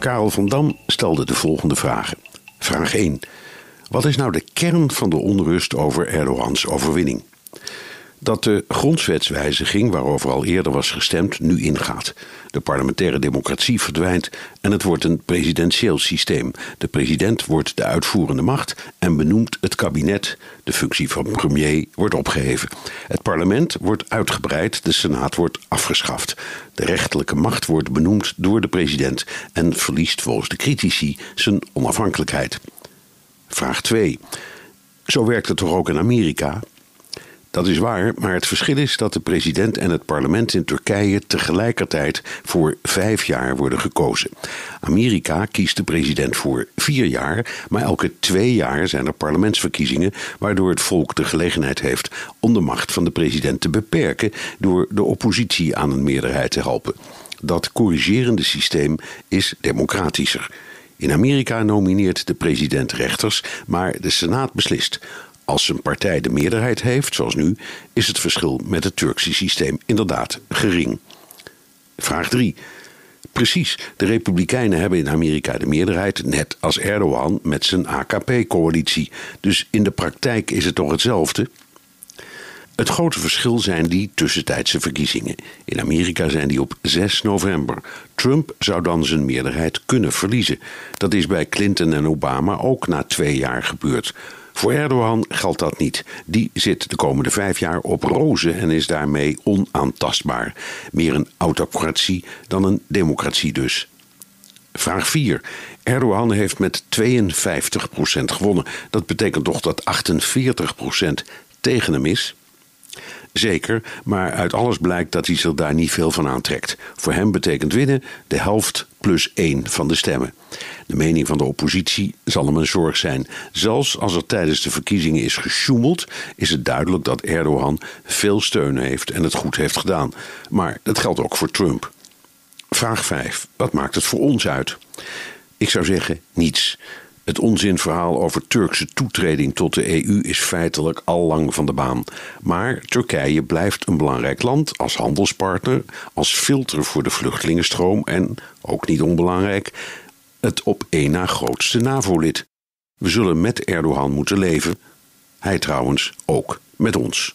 Karel van Dam stelde de volgende vragen. Vraag 1. Wat is nou de kern van de onrust over Erdogans overwinning? Dat de grondwetswijziging, waarover al eerder was gestemd, nu ingaat. De parlementaire democratie verdwijnt en het wordt een presidentieel systeem. De president wordt de uitvoerende macht en benoemt het kabinet. De functie van premier wordt opgeheven. Het parlement wordt uitgebreid, de senaat wordt afgeschaft. De rechterlijke macht wordt benoemd door de president en verliest volgens de critici zijn onafhankelijkheid. Vraag 2. Zo werkt het toch ook in Amerika? Dat is waar, maar het verschil is dat de president en het parlement in Turkije tegelijkertijd voor vijf jaar worden gekozen. Amerika kiest de president voor vier jaar, maar elke twee jaar zijn er parlementsverkiezingen, waardoor het volk de gelegenheid heeft om de macht van de president te beperken door de oppositie aan een meerderheid te helpen. Dat corrigerende systeem is democratischer. In Amerika nomineert de president rechters, maar de Senaat beslist. Als een partij de meerderheid heeft, zoals nu, is het verschil met het Turkse systeem inderdaad gering. Vraag 3. Precies, de Republikeinen hebben in Amerika de meerderheid, net als Erdogan met zijn AKP-coalitie. Dus in de praktijk is het toch hetzelfde? Het grote verschil zijn die tussentijdse verkiezingen. In Amerika zijn die op 6 november. Trump zou dan zijn meerderheid kunnen verliezen. Dat is bij Clinton en Obama ook na twee jaar gebeurd. Voor Erdogan geldt dat niet. Die zit de komende vijf jaar op rozen en is daarmee onaantastbaar. Meer een autocratie dan een democratie dus. Vraag 4. Erdogan heeft met 52% gewonnen. Dat betekent toch dat 48% tegen hem is? Zeker, maar uit alles blijkt dat hij zich daar niet veel van aantrekt. Voor hem betekent winnen de helft plus één van de stemmen. De mening van de oppositie zal hem een zorg zijn. Zelfs als er tijdens de verkiezingen is gesjoemeld, is het duidelijk dat Erdogan veel steun heeft en het goed heeft gedaan. Maar dat geldt ook voor Trump. Vraag 5. Wat maakt het voor ons uit? Ik zou zeggen niets. Het onzinverhaal over Turkse toetreding tot de EU is feitelijk al lang van de baan. Maar Turkije blijft een belangrijk land als handelspartner, als filter voor de vluchtelingenstroom en, ook niet onbelangrijk, het op één na grootste NAVO-lid. We zullen met Erdogan moeten leven. Hij trouwens ook met ons.